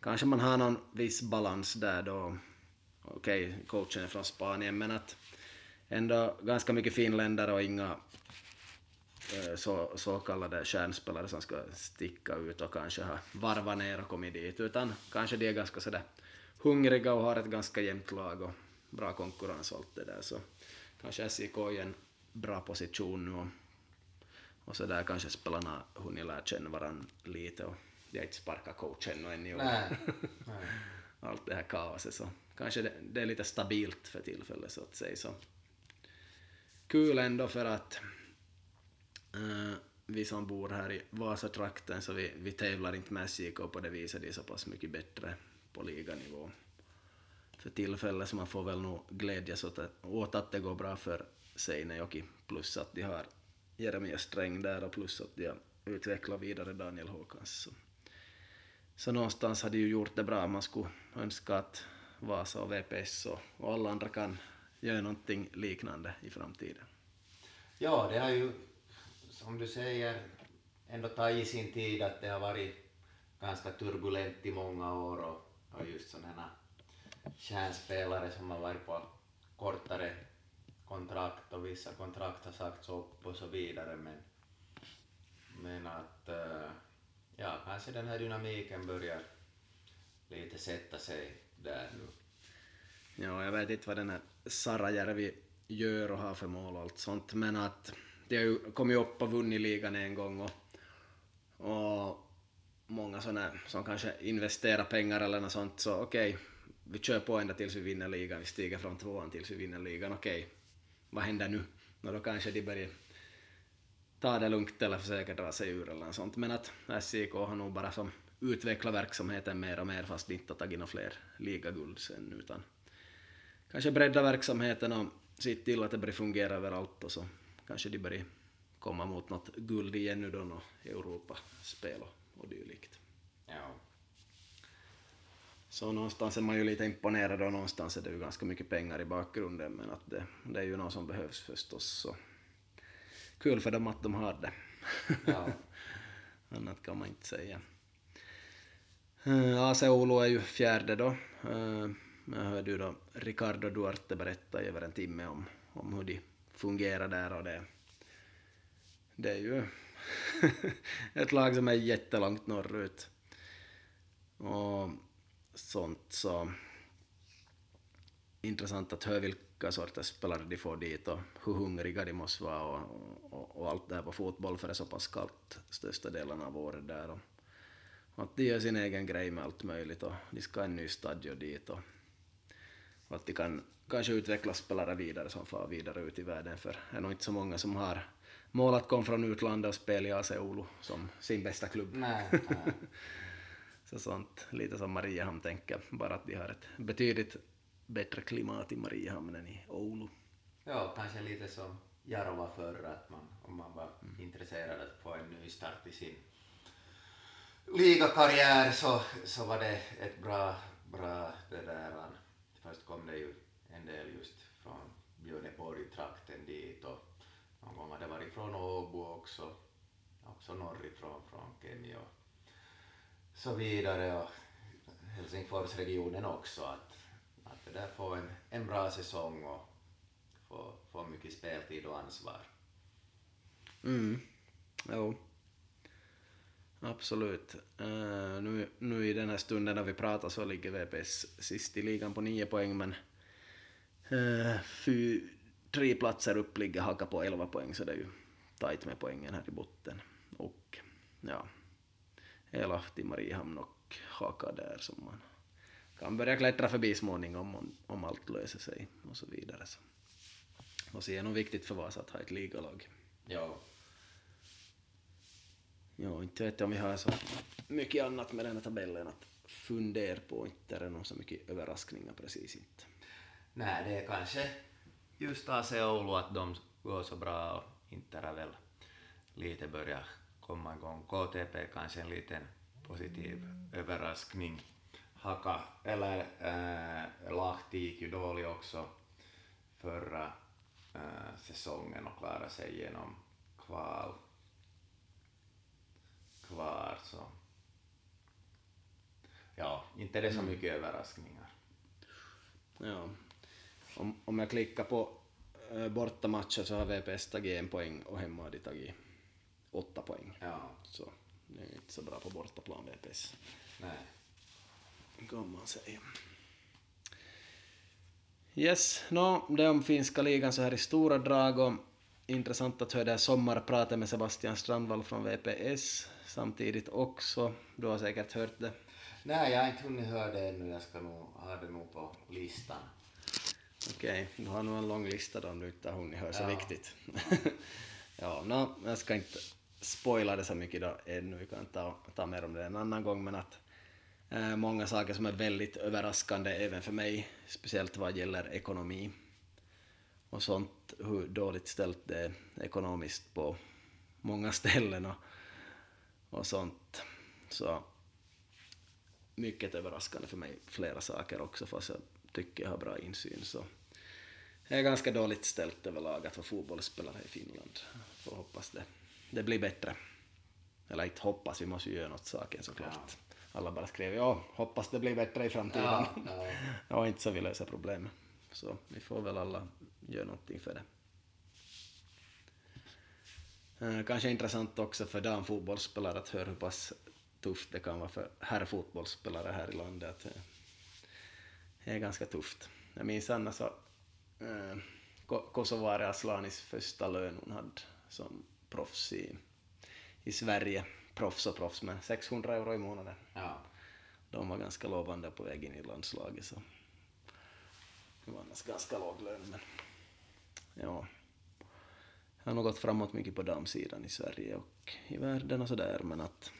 kanske man har någon viss balans där då, okej, okay, coachen är från Spanien, men att ändå ganska mycket finländare och inga så, så kallade stjärnspelare som ska sticka ut och kanske ha varvat ner och kommit dit, utan kanske de är ganska sådär hungriga och har ett ganska jämnt lag och bra konkurrens och allt det där. Så kanske SIK i en bra position nu och, och så där kanske spelarna hunnit lära känna varandra lite och de har inte sparkat coachen ännu i år. Allt det här kaoset så kanske det, det, är lite stabilt för tillfället så att säga så. Kul ändå för att uh, vi som bor här i Vasatrakten så vi, vi tävlar inte med SJK på det viset, de är så pass mycket bättre på liganivå för tillfället så man får väl nog glädjas åt, åt att det går bra för Seinejoki plus att de har Jeremia Sträng där och plus att de har utvecklat vidare Daniel Håkans. Så, så någonstans har de ju gjort det bra. Man skulle önska att Vasa och VPS och, och alla andra kan göra någonting liknande i framtiden. Ja, det har ju som du säger ändå tagit sin tid att det har varit ganska turbulent i många år och, och just sådana kärnspelare som har varit på kortare kontrakt och vissa kontrakt har sagts upp och så vidare men, men att eh, ja, kanske den här dynamiken börjar lite sätta sig där nu. Ja, jag vet inte vad den här Sarajärvi gör och har för mål och allt sånt, men att de har ju kommit upp och vunnit ligan en gång och, och många sådana som kanske investerar pengar eller något sånt, så okej, okay, vi kör på ända tills vi vinner ligan, vi stiger från tvåan tills vi vinner ligan, okej, okay. vad händer nu? Nå då kanske de börjar ta det lugnt eller försöka dra sig ur eller något sånt, men att SIK har nog bara som utvecklat verksamheten mer och mer fast de inte har tagit några fler ligaguld sen utan kanske bredda verksamheten och se till att det börjar fungera överallt och så kanske de börjar komma mot något guld igen nu då, något Europaspel och, och dylikt. Ja. Så någonstans är man ju lite imponerad och någonstans är det ju ganska mycket pengar i bakgrunden men att det, det är ju något som behövs förstås. Så kul för dem att de har det. Ja. Annat kan man inte säga. Uh, AC Oulu är ju fjärde då. Uh, jag hörde ju då Ricardo Duarte berätta i över en timme om, om hur de fungerar där och det, det är ju ett lag som är jättelångt norrut. Och sånt så intressant att höra vilka sorters spelare de får dit och hur hungriga de måste vara och, och, och allt det här på fotboll för det är så pass kallt största delen av året där. Och, och att de gör sin egen grej med allt möjligt och de ska ha en ny stadion dit och, och att de kan kanske utveckla spelare vidare som far vidare ut i världen för det är nog inte så många som har mål att komma från utlandet och spela i AC Oulu som sin bästa klubb. Nej, nej. Så sånt, lite som Mariehamn tänker, bara att de har ett betydligt bättre klimat i Mariehamn än i Oulu. Ja, kanske lite som Jarova förr, att man, om man var mm. intresserad att få en ny start i sin ligakarriär så, så var det ett bra, bra det där. Först kom det ju en del just från Björneborg-trakten dit och någon gång har det varit från Åbo också, också norrifrån, från Kemi och så vidare och Helsingforsregionen också att, att det där får en, en bra säsong och får, får mycket speltid och ansvar. Mm, jo. Absolut. Uh, nu, nu i den här stunden när vi pratar så ligger VPS sist i ligan på nio poäng men uh, fy, tre platser upp ligger Haka på elva poäng så det är ju tajt med poängen här i botten. Och ja, Elahti, Mariehamn och Haka där som man kan börja klättra förbi småningom om, om allt löser sig och så vidare. Så. Och så är det nog viktigt för Vasa att ha ett ligalag. Ja. Ja, inte vet jag om vi har så mycket annat med den här tabellen att fundera på. Inte är det någon så mycket överraskningar precis inte. Nej, det är kanske just AC Oulu att de går så bra och inte är väl lite börjar komma igång. KTP kanske en liten positiv överraskning. Haka, eller äh, Lahti gick ju dåligt också förra äh, säsongen och klarade sig genom kval kvar så ja, inte är det så mycket överraskningar. Ja. Om, om jag klickar på äh, bortamatcher så har VPS tagit en poäng och hemma har de tagit åtta poäng. Ja. Så det är inte så bra på bortaplan VPS. Nej. Kan man säga. Yes, no, det om finska ligan så här i stora drag och intressant att höra sommarpratet med Sebastian Strandvall från VPS samtidigt också. Du har säkert hört det. Nej, jag har inte hunnit höra det ännu. Jag ska nog ha det nog på listan. Okej, okay, du har nog en lång lista då om du inte har hunnit höra så Ja. viktigt. ja, no, jag ska inte spoila det så mycket då ännu, vi kan ta, ta mer om det en annan gång, men att eh, många saker som är väldigt överraskande även för mig, speciellt vad gäller ekonomi och sånt, hur dåligt ställt det är ekonomiskt på många ställen och, och sånt. Så mycket överraskande för mig, flera saker också, fast jag tycker jag har bra insyn. Så det är ganska dåligt ställt överlag att vara fotbollsspelare i Finland. Får hoppas det, det blir bättre. Eller inte hoppas, vi måste ju göra något saken såklart. Alla bara skrev ja, hoppas det blir bättre i framtiden. Ja, ja. Ja, inte så vi löser problemet. Så vi får väl alla göra någonting för det. Eh, Kanske intressant också för damfotbollsspelare att höra hur pass tufft det kan vara för herrfotbollsspelare här i landet. Att, Det är ganska tufft. Jag minns annars så eh, Ko- Kosovari Aslanis första lön hon hade som proffs i, i Sverige. Proffs och proffs, men 600 euro i månaden Ja. de var ganska lovande på väg in i landslaget så det var annars ganska låg lön men ja har nog gått framåt mycket på damsidan i Sverige och i världen och sådär men att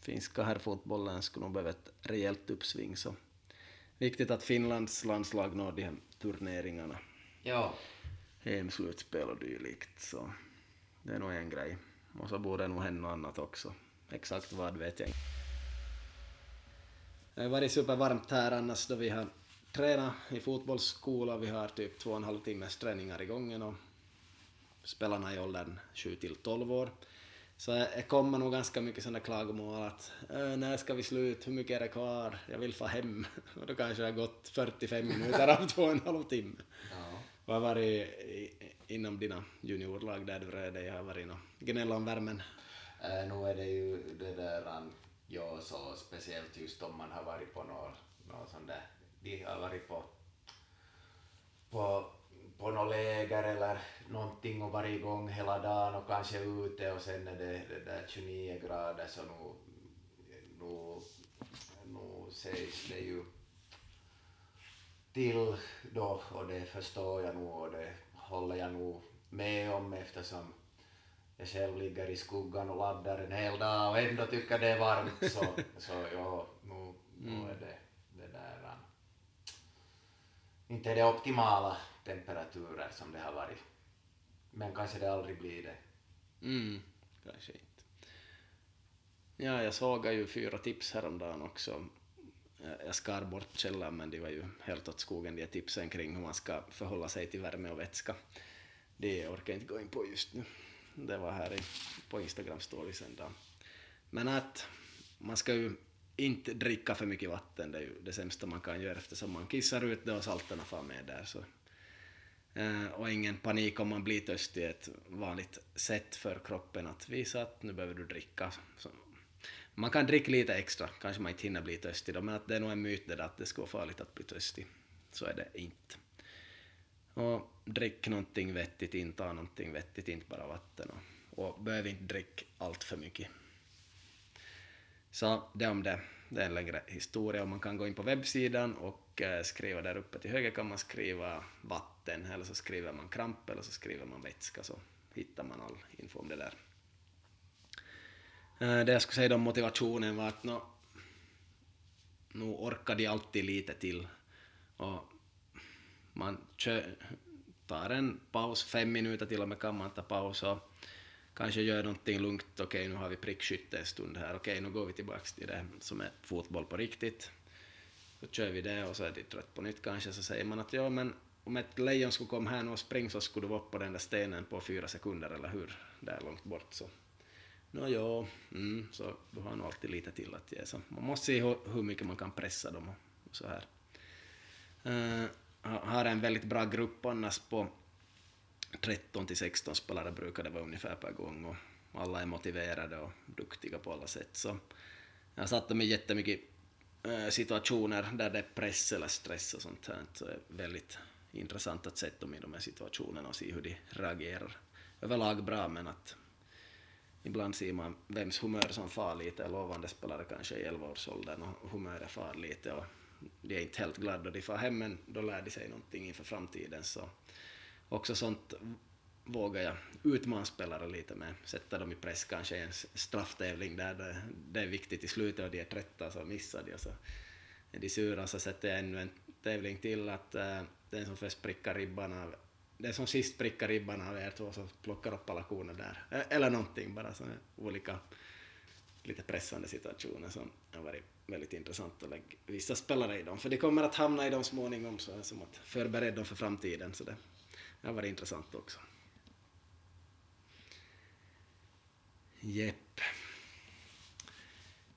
finska herrfotbollen skulle nog behöva ett rejält uppsving så viktigt att Finlands landslag når de här turneringarna Ja. EM-slutspel och dylikt så det är nog en grej och så borde det nog hända något annat också exakt vad vet jag inte det har varit supervarmt här annars då vi har tränat i fotbollsskola. Vi har typ två och en halv timmes träningar i gången och spelarna i åldern 7 till 12 år. Så det kommer nog ganska mycket sådana klagomål att äh, när ska vi sluta, hur mycket är det kvar, jag vill få hem. Och då kanske det har gått 45 minuter av två och en halv timme. Ja. Vad har varit inom dina juniorlag där du rör dig? Har varit något gnäll om värmen? Äh, nu är det ju det där, um, ja, så speciellt just om man har varit på något, något sånt där, de har varit på, på, på något läger eller någonting och varit igång hela dagen och kanske ute och sen är det, det där 29 grader så nu, nu, nu sägs det ju till då och det förstår jag nog och det håller jag nog med om eftersom jag själv ligger i skuggan och laddar en hel dag och ändå tycker det är varmt så, så ja, nu, nu är det det där. Inte det optimala temperaturer som det har varit. Men kanske det aldrig blir det. Mm, kanske inte. Ja, jag sågade ju fyra tips häromdagen också. Jag- skar bort källan men de var ju helt åt skogen de tipsen kring hur man ska förhålla sig till värme och vätska. Det orkar jag inte gå in på just nu. Det var här i, på Instagram storiesen då. Men att man ska ju inte dricka för mycket vatten, det är ju det sämsta man kan göra eftersom man kissar ut det och salterna far med där. Så Eh, och ingen panik om man blir törstig, ett vanligt sätt för kroppen att visa att nu behöver du dricka. Så man kan dricka lite extra, kanske man inte hinner bli törstig då, men att det är nog en myt det där att det skulle vara farligt att bli törstig. Så är det inte. Och drick någonting vettigt, inta någonting vettigt, inte bara vatten. Och, och behöv inte dricka allt för mycket. Så det om det. Det är en längre historia och man kan gå in på webbsidan och Eh, skriva där uppe till höger kan man skriva vatten eller så skriver man kramp eller så skriver man vätska så hittar man all info om det där. Eh, det jag skulle säga om motivationen var att nog nu orkar de alltid lite till och man tar en paus, fem minuter till och med kan man ta paus och kanske gör någonting lugnt, okej okay, nu har vi prickskytte en stund här, okej okay, nu går vi tillbaks till det som är fotboll på riktigt. Så kör vi det och så är de trött på nytt kanske, så säger man att ja men om ett lejon skulle komma här nu och springa så skulle du vara upp på den där stenen på fyra sekunder eller hur, där långt bort så. Nå ja, mm, så du har nog alltid lite till att ge. Så man måste se hur mycket man kan pressa dem och, så här. Uh, har en väldigt bra grupp annars på 13 till 16 spelare brukar det vara ungefär per gång och alla är motiverade och duktiga på alla sätt. Så jag har satt dem i jättemycket Eh, situationer där det är press eller stress och sånt här. Så det är väldigt intressant att sätta dem i de här situationerna och se hur de reagerar. Överlag bra, men att ibland ser man vems humör som far lite. Lovande spelare kanske i 11-årsåldern och humöret far lite och de är inte helt glada då de far hem, men då lär de sig någonting inför framtiden. Så också sånt vågar jag utmana spelare lite med, sätta dem i press kanske i en strafftävling där det, det är viktigt i slutet och de är trötta så missar de och så är de sura så sätter jag ännu en tävling till att eh, äh, den som först prickar ribban av den som sist prickar ribban av er två så plockar upp alla korna där. Eller någonting bara, så olika lite pressande situationer som har varit väldigt intressant att lägga vissa spelare i dem. För de kommer att hamna i dem småningom, så är som att förbereda dem för framtiden. Så det har varit intressant också. Jepp.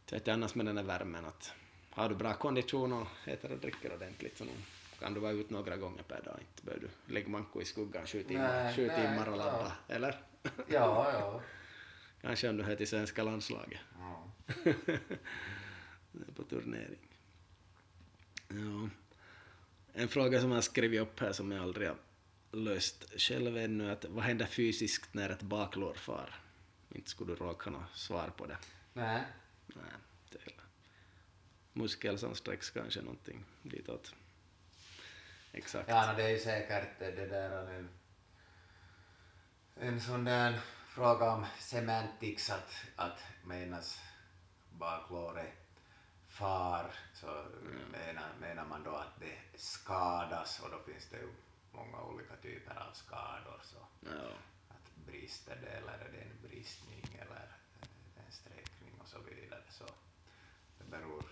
Jag vet annars med den här värmen att har du bra kondition och äter och dricker ordentligt så kan du vara ut några gånger per dag. Inte behöver du lägga manko i skuggan sju timmar, sju timmar och ladda, ja. eller? Ja, ja. Kanske om du hör till svenska landslaget. Ja. på turnering. Ja. En fråga som jag skrivit upp här som jag aldrig har löst själv ännu att vad händer fysiskt när ett baklår far? Inte skulle du råka något svar på det. Nej. Nej, det är muskel som sträcks kanske någonting ditåt. Exakt. Ja, no, det är ju säkert det där en, en sån där fråga om semantics att, att menas baklåret far så mm. menar, menar man då att det skadas och då finns det ju många olika typer av skador. Så ja. Brister det eller är det en bristning eller en sträckning och så vidare. Så det beror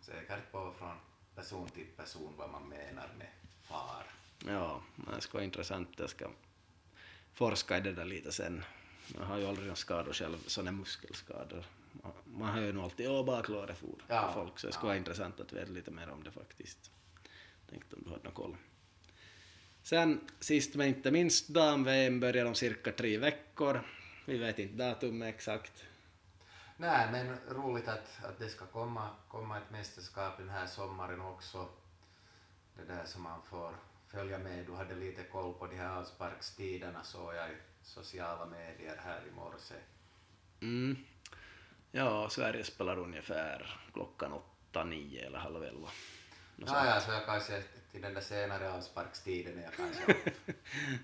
säkert på från person till person vad man menar med far. Ja, det ska vara intressant. Jag ska forska i det där lite sen. Jag har ju aldrig några skador själv, sådana muskelskador. Man hör ju nog alltid åh baklåret for ja, folk, så det skulle ja. vara intressant att veta lite mer om det faktiskt. Tänkte om du hade någon koll. Sen sist men inte minst, dam-VM börjar om cirka tre veckor. Vi vet inte datumet exakt. Nej, men roligt att, att det ska komma, komma ett mästerskap den här sommaren också det där som man får följa med. Du hade lite koll på de här avsparkstiderna såg jag i sociala medier här i morse. Mm. Ja, Sverige spelar ungefär klockan åtta, nio eller halv elva. Ja, ja, så jag kanske till den där senare avsparkstiden är jag kanske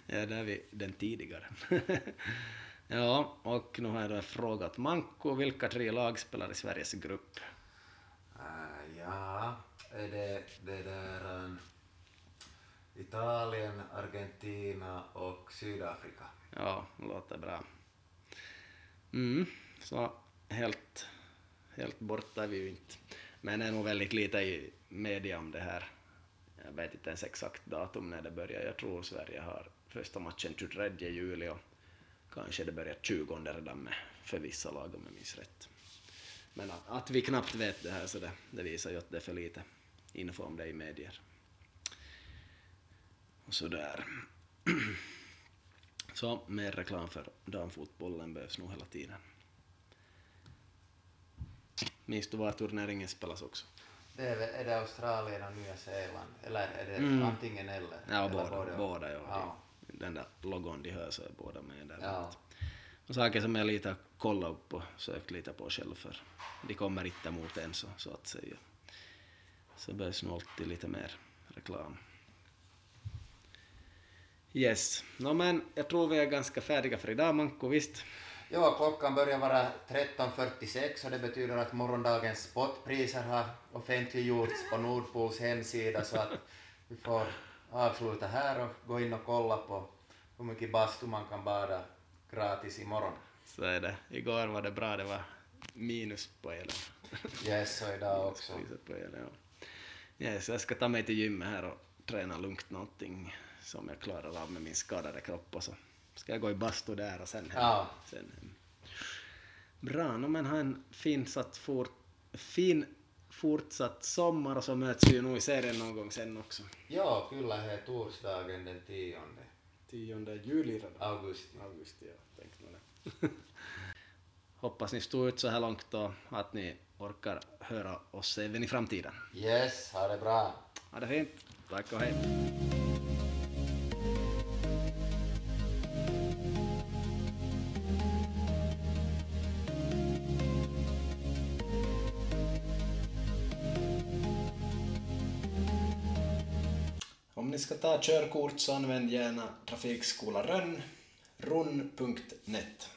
Ja, där är vi den tidigare. ja, och nu har jag då frågat Manko, vilka tre lag spelar i Sveriges grupp? Uh, ja, är det, det där um, Italien, Argentina och Sydafrika. Ja, låter bra. Mm, så helt, helt borta är vi ju inte. Men det är nog väldigt lite i media om det här. Jag vet inte ens exakt datum när det börjar. Jag tror Sverige har första matchen 23 juli och kanske det börjar 20 redan med för vissa lag om jag minns rätt. Men att, att vi knappt vet det här så det, det visar ju att det är för lite info om det i medier. Och sådär. Så mer reklam för damfotbollen behövs nog hela tiden. Minns du var turneringen spelas också? Det är, är det Australien och Nya Zeeland? Eller är det mm. antingen eller? Ja, eller båda. båda, båda ja. ja. Den där logon de hör så är båda med där. Ja. Och saker som jag lite kollat upp och sökt lite på själv för de kommer inte mot en så, så att säga så behövs nog alltid lite mer reklam. Yes, no, men jag tror vi är ganska färdiga för idag Manko, visst? Ja, klockan börjar vara 13.46 och det betyder att morgondagens spotpriser har offentliggjorts på Nordpols hemsida så att vi får avsluta här och gå in och kolla på hur mycket bastu man kan bada gratis imorgon. Så är det. Igår var det bra, det var minus på elen. Yes, och idag också. På elen, ja. Yes, jag ska ta mig till gymmet här och träna lugnt någonting som jag klarar av med min skadade kropp och så ska jag gå i bastu där och sen hem. Ja. Sen hem. Bra, no, men ha en fin, satt fort, fin fortsatt sommar och så möts vi ju nog i serien någon gång sen också. Joo, kyllä he torsdagen den tionde 10 juli redan. augusti. Augusti, ja. Tänkte nog det. Hoppas ni stod ut så här långt och att ni orkar höra oss även i framtiden. Yes, ha det bra. Ha det fint. Tack och hej. Ska ta körkort så använd gärna trafikskolaren, runn.net.